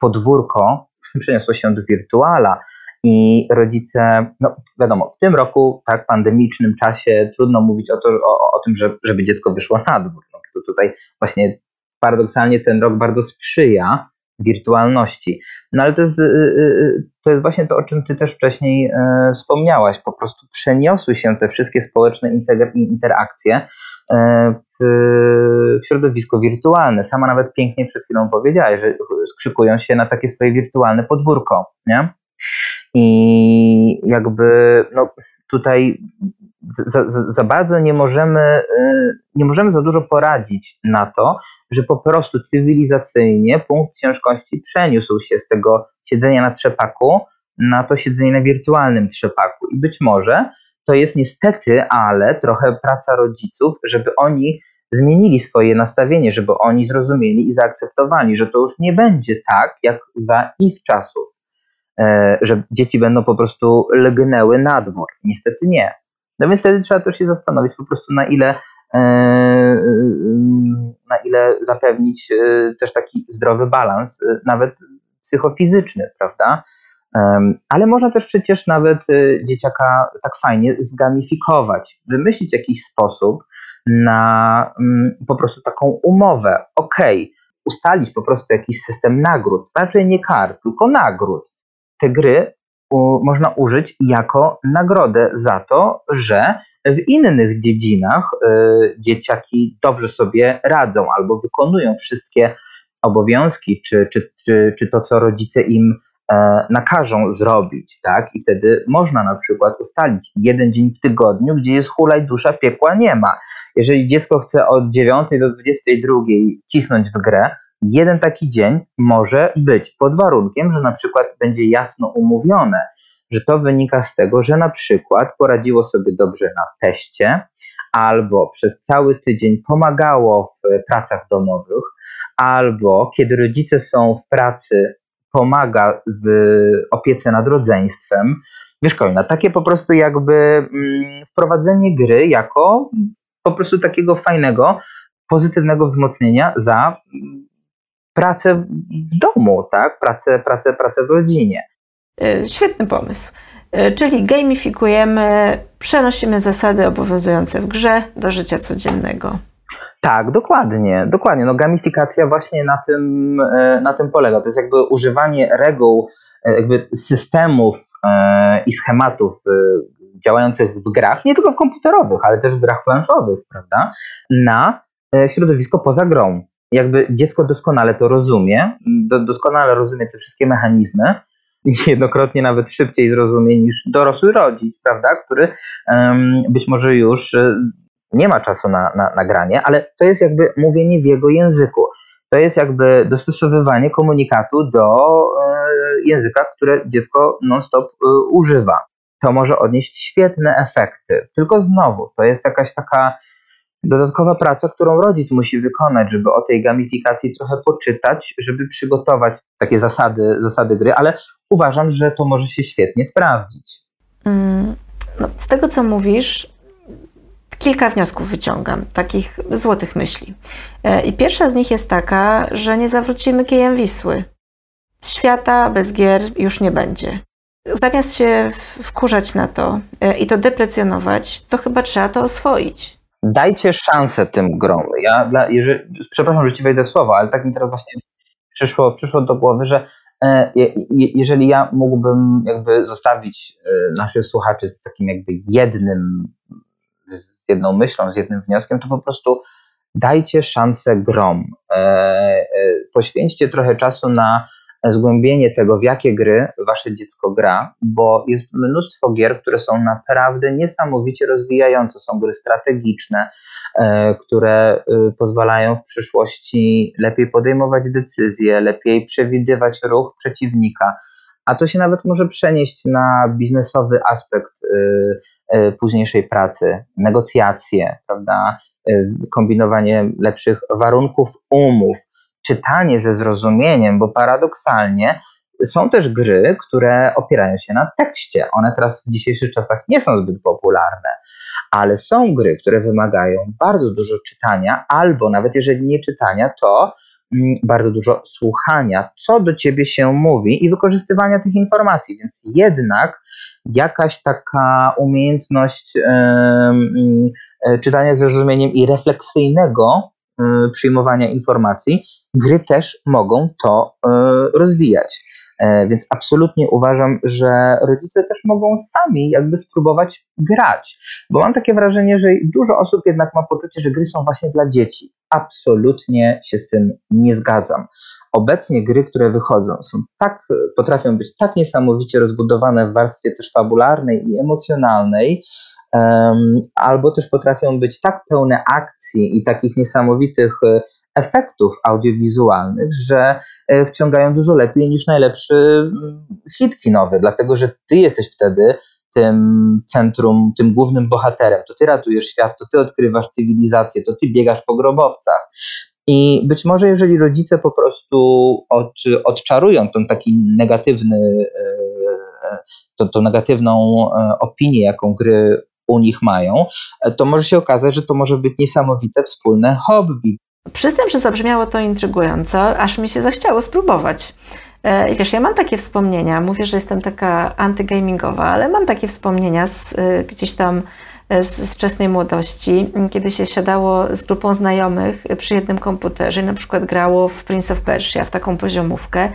podwórko przeniosło się do wirtuala i rodzice, no wiadomo, w tym roku, tak, pandemicznym czasie trudno mówić o, to, o, o tym, że, żeby dziecko wyszło na dwór. No, to tutaj właśnie paradoksalnie ten rok bardzo sprzyja wirtualności. No ale to jest, y, y, y, to jest właśnie to, o czym ty też wcześniej wspomniałaś. Po prostu przeniosły się te wszystkie społeczne interakcje w środowisko wirtualne. Sama nawet pięknie przed chwilą powiedziałaś, że skrzykują się na takie swoje wirtualne podwórko. Nie? I jakby no, tutaj za, za, bardzo nie możemy, nie możemy za dużo poradzić na to, że po prostu cywilizacyjnie punkt ciężkości przeniósł się z tego siedzenia na trzepaku na to siedzenie na wirtualnym trzepaku. I być może to jest niestety, ale trochę praca rodziców, żeby oni zmienili swoje nastawienie, żeby oni zrozumieli i zaakceptowali, że to już nie będzie tak, jak za ich czasów, że dzieci będą po prostu lgnęły na dwór. Niestety nie. No więc wtedy trzeba też się zastanowić po prostu na ile E, na ile zapewnić e, też taki zdrowy balans, e, nawet psychofizyczny, prawda? Ale można też przecież nawet dzieciaka tak fajnie zgamifikować, wymyślić jakiś sposób na mm, po prostu taką umowę. Ok, ustalić po prostu jakiś system nagród, raczej nie kar, tylko nagród. Te gry można użyć jako nagrodę za to, że w innych dziedzinach y, dzieciaki dobrze sobie radzą albo wykonują wszystkie obowiązki, czy, czy, czy, czy to, co rodzice im nakażą zrobić, tak? I wtedy można na przykład ustalić jeden dzień w tygodniu, gdzie jest hulaj dusza, piekła nie ma. Jeżeli dziecko chce od 9 do 22 cisnąć w grę, jeden taki dzień może być pod warunkiem, że na przykład będzie jasno umówione, że to wynika z tego, że na przykład poradziło sobie dobrze na teście, albo przez cały tydzień pomagało w pracach domowych, albo kiedy rodzice są w pracy, pomaga w opiece nad rodzeństwem. Wiesz, Kolina, takie po prostu jakby mm, wprowadzenie gry jako po prostu takiego fajnego, pozytywnego wzmocnienia za pracę w domu, tak? Pracę, pracę, pracę w rodzinie. E, świetny pomysł. E, czyli gamifikujemy, przenosimy zasady obowiązujące w grze do życia codziennego. Tak, dokładnie, dokładnie. No gamifikacja właśnie na tym, e, na tym polega. To jest jakby używanie reguł, jakby systemów i schematów działających w grach, nie tylko komputerowych, ale też w grach planszowych, prawda, na środowisko poza grą. Jakby dziecko doskonale to rozumie, doskonale rozumie te wszystkie mechanizmy, niejednokrotnie nawet szybciej zrozumie niż dorosły rodzic, prawda, który być może już e, nie ma czasu na, na, na granie, ale to jest jakby mówienie w jego języku. To jest jakby dostosowywanie komunikatu do e, języka, które dziecko non-stop e, używa. To może odnieść świetne efekty. Tylko znowu, to jest jakaś taka dodatkowa praca, którą rodzic musi wykonać, żeby o tej gamifikacji trochę poczytać, żeby przygotować takie zasady, zasady gry, ale uważam, że to może się świetnie sprawdzić. Mm, no, z tego, co mówisz, kilka wniosków wyciągam, takich złotych myśli. E, I pierwsza z nich jest taka, że nie zawrócimy kijem Wisły. Świata bez gier już nie będzie. Zamiast się wkurzać na to e, i to deprecjonować, to chyba trzeba to oswoić. Dajcie szansę tym grom. Ja dla, jeżeli, przepraszam, że ci wejdę w słowo, ale tak mi teraz właśnie przyszło, przyszło do głowy, że e, jeżeli ja mógłbym jakby zostawić naszych słuchaczy z takim jakby jednym z jedną myślą, z jednym wnioskiem, to po prostu dajcie szansę grom. E, e, poświęćcie trochę czasu na zgłębienie tego, w jakie gry wasze dziecko gra, bo jest mnóstwo gier, które są naprawdę niesamowicie rozwijające. Są gry strategiczne, e, które pozwalają w przyszłości lepiej podejmować decyzje, lepiej przewidywać ruch przeciwnika, a to się nawet może przenieść na biznesowy aspekt E, późniejszej pracy, negocjacje, prawda, e, kombinowanie lepszych warunków umów, czytanie ze zrozumieniem, bo paradoksalnie są też gry, które opierają się na tekście. One teraz w dzisiejszych czasach nie są zbyt popularne, ale są gry, które wymagają bardzo dużo czytania, albo nawet jeżeli nie czytania, to bardzo dużo słuchania, co do ciebie się mówi i wykorzystywania tych informacji. Więc jednak jakaś taka umiejętność e, czytania z zrozumieniem i refleksyjnego e, przyjmowania informacji, gry też mogą to e, rozwijać. Więc absolutnie uważam, że rodzice też mogą sami jakby spróbować grać, bo mam takie wrażenie, że dużo osób jednak ma poczucie, że gry są właśnie dla dzieci. Absolutnie się z tym nie zgadzam obecnie gry, które wychodzą, są tak, potrafią być tak niesamowicie rozbudowane w warstwie też fabularnej i emocjonalnej, albo też potrafią być tak pełne akcji i takich niesamowitych e, efektów audiowizualnych, że e, wciągają dużo lepiej niż najlepszy mm, hit kinowy, dlatego że ty jesteś wtedy tym centrum, tym głównym bohaterem. To ty ratujesz świat, to ty odkrywasz cywilizację, to ty biegasz po grobowcach. I być może, jeżeli rodzice po prostu od, odczarują ten taki negatywny, e, to, to negatywną e, opinię, jaką gry u nich mają, to może się okazać, że to może być niesamowite wspólne hobby. Przyznam, że zabrzmiało to intrygująco, aż mi się zachciało spróbować. E, I wiesz, ja mam takie wspomnienia, mówię, że jestem taka antygamingowa, ale mam takie wspomnienia z, gdzieś tam z, wczesnej młodości, kiedy się siadało z grupą znajomych przy jednym komputerze, na przykład grało w Prince of Persia, w taką poziomówkę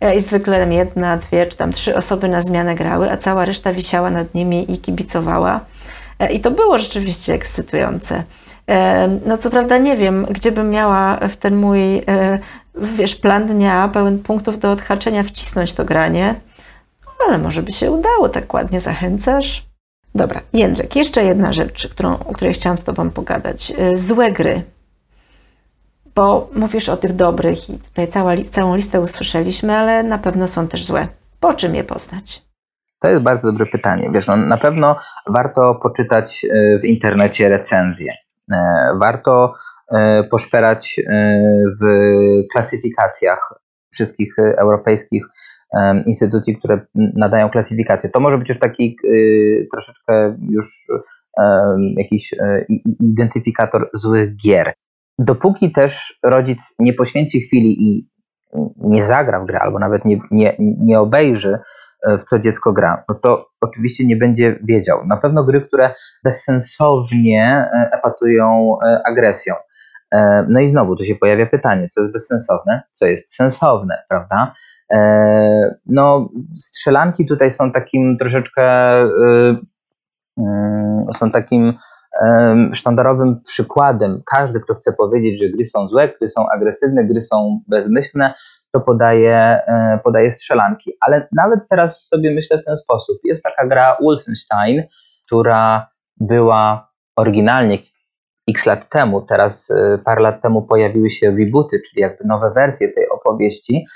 e, i zwykle jedna, dwie czy tam trzy osoby na zmianę grały, a cała reszta wisiała nad nimi i kibicowała. E, I to było rzeczywiście ekscytujące. E, no co prawda nie wiem, gdzie bym miała w ten mój, wiesz, plan dnia pełen punktów do odhaczenia wcisnąć to granie, ale może by się udało, tak ładnie zachęcasz. Dobra, Jędrek, jeszcze jedna rzecz, którą, o której chciałam z Tobą pogadać. Y, złe gry. Bo mówisz o tych dobrych i tutaj cała, całą listę usłyszeliśmy, ale na pewno są też złe. Po czym je poznać? To jest bardzo dobre pytanie. Wiesz, no, na pewno warto poczytać y, w internecie recenzje. Y, warto poszperać w klasyfikacjach wszystkich europejskich instytucji, które nadają klasyfikację. To może być już taki troszeczkę już jakiś e, identyfikator złych gier. Dopóki też rodzic nie poświęci chwili i nie zagra w grę, albo nawet nie, nie, nie obejrzy, e, w co dziecko gra, no to oczywiście nie będzie wiedział. Na pewno gry, które bezsensownie e, epatują agresją. No i znowu tu się pojawia pytanie, co jest bezsensowne, co jest sensowne, prawda? E, no, strzelanki tutaj są takim troszeczkę y, są takim sztandarowym przykładem. Każdy, kto chce powiedzieć, że gry są złe, gry są agresywne, gry są bezmyślne, to podaje, e, podaje strzelanki. Ale nawet teraz sobie myślę w ten sposób. Jest taka gra Wolfenstein, która była oryginalnie x lat temu, teraz e, parę lat temu pojawiły się rebooty, czyli jakby nowe wersje tej opowieści.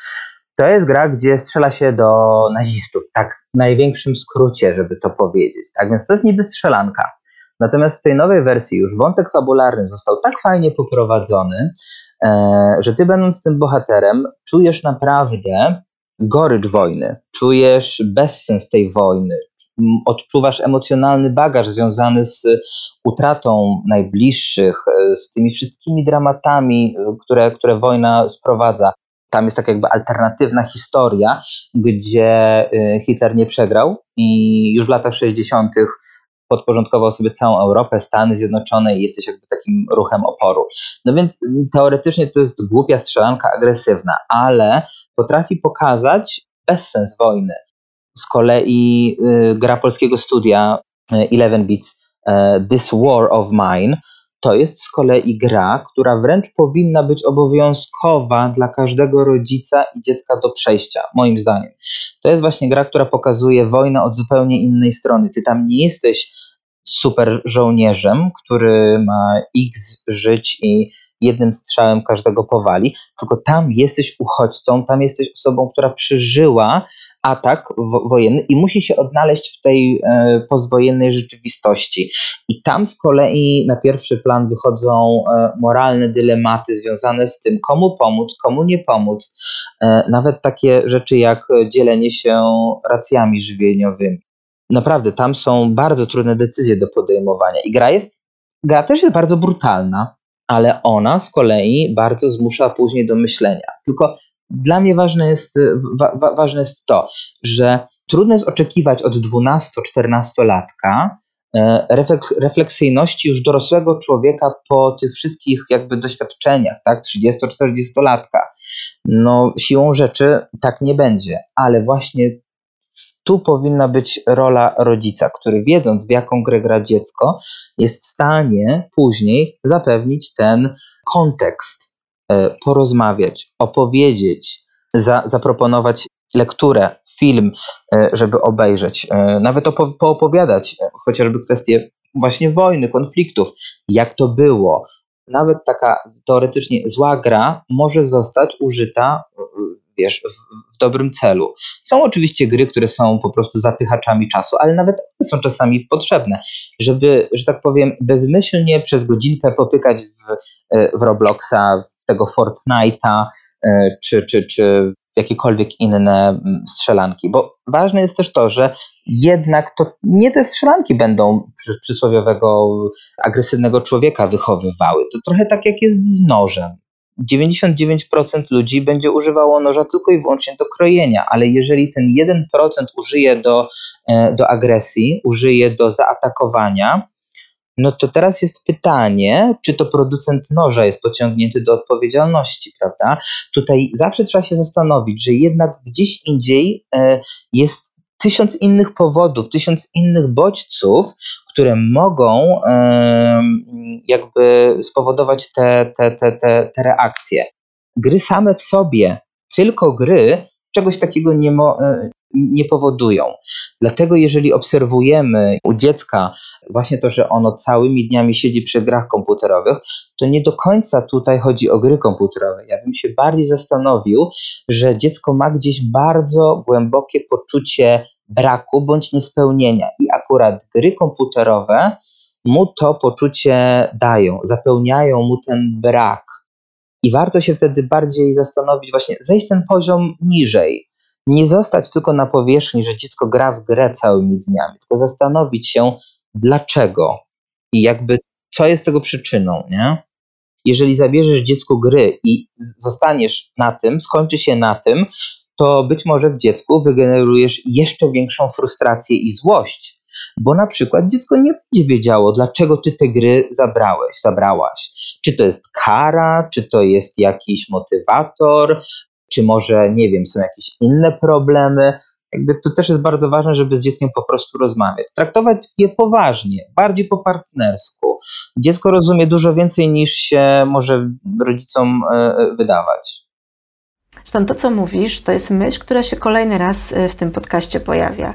To jest gra, gdzie strzela się do nazistów, tak w największym skrócie, żeby to powiedzieć. Tak więc to jest niby strzelanka. Natomiast w tej nowej wersji już wątek fabularny został tak fajnie poprowadzony, e, że ty będąc tym bohaterem czujesz naprawdę gorycz wojny, czujesz bezsens tej wojny, odczuwasz emocjonalny bagaż związany z utratą najbliższych, e, z tymi wszystkimi dramatami, e, które, które wojna sprowadza. Tam jest tak jakby alternatywna historia, gdzie Hitler nie przegrał i już w latach 60. podporządkował sobie całą Europę, Stany Zjednoczone i jesteś jakby takim ruchem oporu. No więc teoretycznie to jest głupia strzelanka agresywna, ale potrafi pokazać bezsens wojny z kolei y, gra polskiego studia y, Eleven Beats y, This War of Mine to jest z kolei gra, która wręcz powinna być obowiązkowa dla każdego rodzica i dziecka do przejścia, moim zdaniem. To jest właśnie gra, która pokazuje wojnę od zupełnie innej strony. Ty tam nie jesteś super żołnierzem, który ma x żyć i jednym strzałem każdego powali, tylko tam jesteś uchodźcą, tam jesteś osobą, która przeżyła atak wojenny i musi się odnaleźć w tej e, postwojennej rzeczywistości. I tam z kolei na pierwszy plan wychodzą e, moralne dylematy związane z tym, komu pomóc, komu nie pomóc. E, nawet takie rzeczy jak dzielenie się racjami żywieniowymi. Naprawdę, tam są bardzo trudne decyzje do podejmowania. I gra jest, gra też jest bardzo brutalna, ale ona z kolei bardzo zmusza później do myślenia. Tylko dla mnie ważne jest, wa, wa, ważne jest to, że trudno jest oczekiwać od 12-14-latka e, refleksyjności już dorosłego człowieka po tych wszystkich jakby doświadczeniach, tak, 30-40-latka. No, siłą rzeczy tak nie będzie, ale właśnie tu powinna być rola rodzica, który wiedząc w jaką grę gra dziecko, jest w stanie później zapewnić ten kontekst, e, porozmawiać, opowiedzieć, za, zaproponować lekturę, film, e, żeby obejrzeć, e, nawet opo poopowiadać chociażby kwestie właśnie wojny, konfliktów, jak to było. Nawet taka teoretycznie zła gra może zostać użyta wiesz, w, w, dobrym celu. Są oczywiście gry, które są po prostu zapychaczami czasu, ale nawet one są czasami potrzebne, żeby, że tak powiem, bezmyślnie przez godzinkę popykać w, w Robloxa, w tego Fortnite'a, e, czy, czy, czy jakiekolwiek inne mm, strzelanki. Bo ważne jest też to, że jednak to nie te strzelanki będą przysłowiowego agresywnego człowieka wychowywały. To trochę tak jak jest z nożem. 99% ludzi będzie używało noża tylko i wyłącznie do krojenia, ale jeżeli ten 1% użyje do, e, do agresji, użyje do zaatakowania, no to teraz jest pytanie, czy to producent noża jest pociągnięty do odpowiedzialności, prawda? Tutaj zawsze trzeba się zastanowić, że jednak gdzieś indziej e, jest tysiąc innych powodów, tysiąc innych bodźców, które mogą jakby spowodować te, te, te, te, te reakcje. Gry same w sobie, tylko gry, czegoś takiego nie, mo, e, nie powodują. Dlatego, jeżeli obserwujemy u dziecka właśnie to, że ono całymi dniami siedzi przy grach komputerowych, to nie do końca tutaj chodzi o gry komputerowe. Ja bym się bardziej zastanowił, że dziecko ma gdzieś bardzo głębokie poczucie braku bądź niespełnienia. I akurat gry komputerowe mu to poczucie dają, zapełniają mu ten brak. I warto się wtedy bardziej zastanowić, właśnie zejść ten poziom niżej. Nie zostać tylko na powierzchni, że dziecko gra w grę całymi dniami, tylko zastanowić się, dlaczego i jakby co jest tego przyczyną, nie? Jeżeli zabierzesz dziecku gry i zostaniesz na tym, skończy się na tym, to być może w dziecku wygenerujesz jeszcze większą frustrację i złość, bo na przykład dziecko nie będzie wiedziało, dlaczego ty te gry zabrałeś, zabrałaś. Czy to jest kara, czy to jest jakiś motywator, czy może, nie wiem, są jakieś inne problemy. Jakby to też jest bardzo ważne, żeby z dzieckiem po prostu rozmawiać. Traktować je poważnie, bardziej po partnersku. Dziecko rozumie dużo więcej niż się może rodzicom e, wydawać. Zresztą to, co mówisz, to jest myśl, która się kolejny raz e, w tym podcaście pojawia.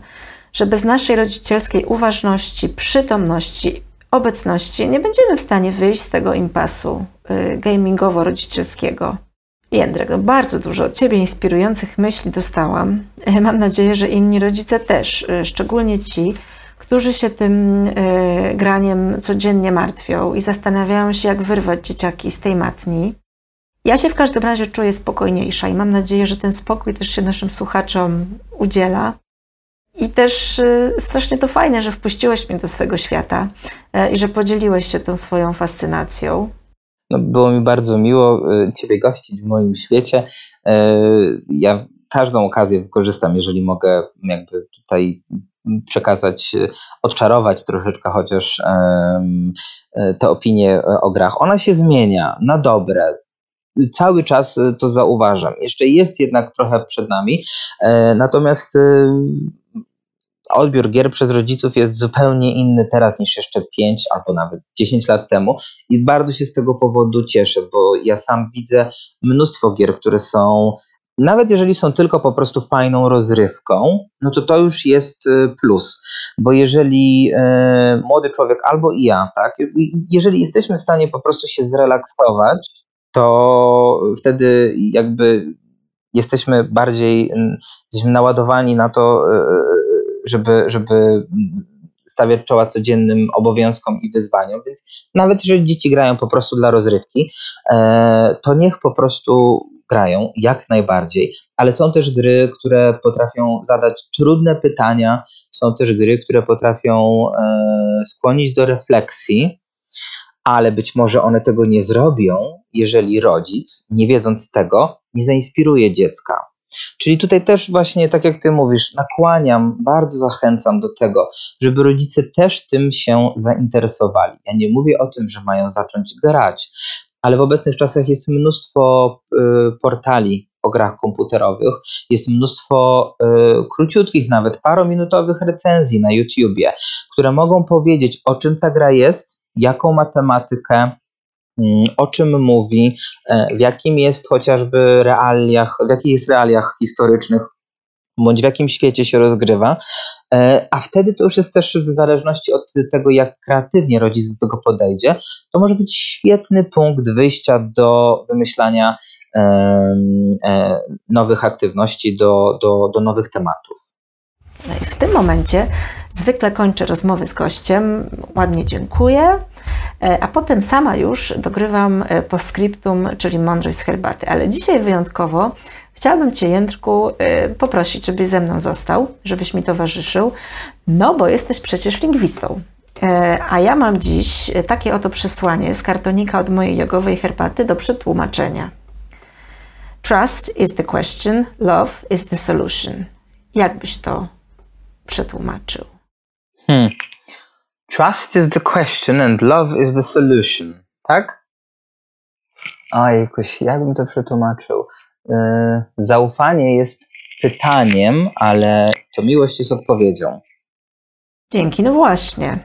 Że bez naszej rodzicielskiej uważności, przytomności, obecności nie będziemy w stanie wyjść z tego impasu e, gamingowo-rodzicielskiego. Jędrek, no bardzo dużo od Ciebie inspirujących myśli dostałam. E, mam nadzieję, że inni rodzice też, szczególnie ci, którzy się tym y, graniem codziennie martwią i zastanawiają się, jak wyrwać dzieciaki z tej matni. Ja się w każdym razie czuję spokojniejsza i mam nadzieję, że ten spokój też się naszym słuchaczom udziela. I też strasznie to fajne, że wpuściłeś mnie do swojego świata i że podzieliłeś się tą swoją fascynacją. No, było mi bardzo miło y, Ciebie gościć w moim świecie. Ja każdą okazję wykorzystam, jeżeli mogę jakby tutaj przekazać, odczarować troszeczkę chociaż te opinie o grach. Ona się zmienia na dobre, cały czas to zauważam. Jeszcze jest jednak trochę przed nami, natomiast odbiór gier przez rodziców jest zupełnie inny teraz niż jeszcze 5 albo nawet 10 lat temu i bardzo się z tego powodu cieszę, bo ja sam widzę mnóstwo gier, które są nawet jeżeli są tylko po prostu fajną rozrywką, no to to już jest y, plus. Bo jeżeli e, młody człowiek albo i ja, tak, jeżeli jesteśmy w stanie po prostu się zrelaksować, to wtedy jakby jesteśmy bardziej jesteśmy naładowani na to, e, żeby, żeby stawiać czoła codziennym obowiązkom i wyzwaniom, więc nawet jeżeli dzieci grają po prostu dla rozrywki, e, to niech po prostu grają jak najbardziej, ale są też gry, które potrafią zadać trudne pytania, są też gry, które potrafią e, skłonić do refleksji, ale być może one tego nie zrobią, jeżeli rodzic, nie wiedząc tego, nie zainspiruje dziecka. Czyli tutaj też właśnie, tak jak ty mówisz, nakłaniam, bardzo zachęcam do tego, żeby rodzice też tym się zainteresowali. Ja nie mówię o tym, że mają zacząć grać, ale w obecnych czasach jest mnóstwo y, portali o grach komputerowych, jest mnóstwo y, króciutkich, nawet parominutowych recenzji na YouTubie, które mogą powiedzieć, o czym ta gra jest, jaką ma tematykę, Mm, o czym mówi, e, w jakim jest chociażby realiach, w jakich jest realiach historycznych, bądź w jakim świecie się rozgrywa, e, a wtedy to już jest też w zależności od tego, jak kreatywnie rodzic do tego podejdzie, to może być świetny punkt wyjścia do wymyślania e, nowych aktywności, do, do, do nowych tematów. No w tym momencie zwykle kończę rozmowy z gościem, ładnie dziękuję, e, a potem sama już dogrywam e, postscriptum, czyli mądrość z herbaty. Ale dzisiaj wyjątkowo chciałabym Cię, Jędrku, e, poprosić, żebyś ze mną został, żebyś mi towarzyszył, no bo jesteś przecież lingwistą. A ja mam dziś takie oto przesłanie z kartonika od mojej jogowej herbaty do przetłumaczenia. Trust is the question, love is the solution. Jak byś to przetłumaczył? Hmm. Trust is the question and love is the solution. Tak? A jakoś, jakbym to przetłumaczył? Yy, zaufanie jest pytaniem, ale to miłość jest odpowiedzią. Dzięki, no właśnie.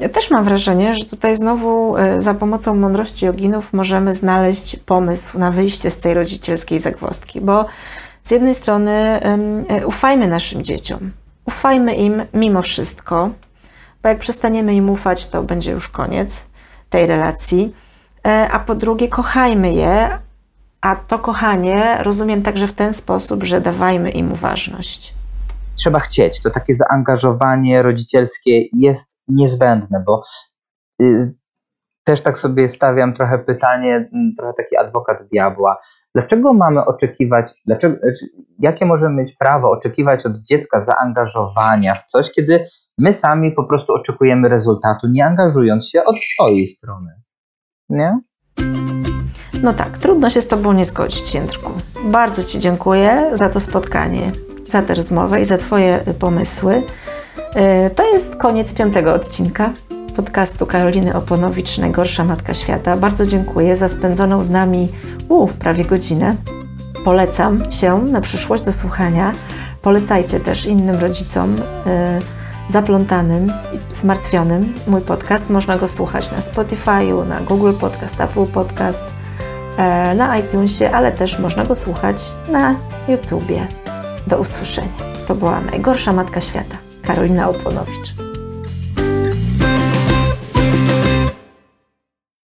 Ja też mam wrażenie, że tutaj znowu e, za pomocą mądrości joginów możemy znaleźć pomysł na wyjście z tej rodzicielskiej zagwozdki, bo z jednej strony e, ufajmy naszym dzieciom, ufajmy im mimo wszystko, bo jak przestaniemy im ufać, to będzie już koniec tej relacji. E, a po drugie, kochajmy je, a to kochanie rozumiem także w ten sposób, że dawajmy im uważność. Trzeba chcieć. To takie zaangażowanie rodzicielskie jest niezbędne, bo y, też tak sobie stawiam trochę pytanie, mm, trochę taki adwokat diabła. Dlaczego mamy oczekiwać, dlaczego, znaczy, jakie możemy mieć prawo oczekiwać od dziecka zaangażowania w coś, kiedy my sami po prostu oczekujemy rezultatu, nie angażując się od swojej strony? Nie? No tak, trudno się z Tobą nie zgodzić, Jędrku. Bardzo Ci dziękuję za to spotkanie, za tę rozmowę i za Twoje pomysły. Y, to jest koniec piątego odcinka podcastu Karoliny Oponowicz, Najgorsza Matka Świata. Bardzo dziękuję za spędzoną z nami u, prawie godzinę. Polecam się na przyszłość do słuchania. Polecajcie też innym rodzicom y, zaplątanym zmartwionym mój podcast. Można go słuchać na Spotify'u, na Google Podcast, Apple Podcast, y, na iTunesie, ale też można go słuchać na YouTubie. Do usłyszenia. To była Najgorsza Matka Świata. Karolina Oponowicz.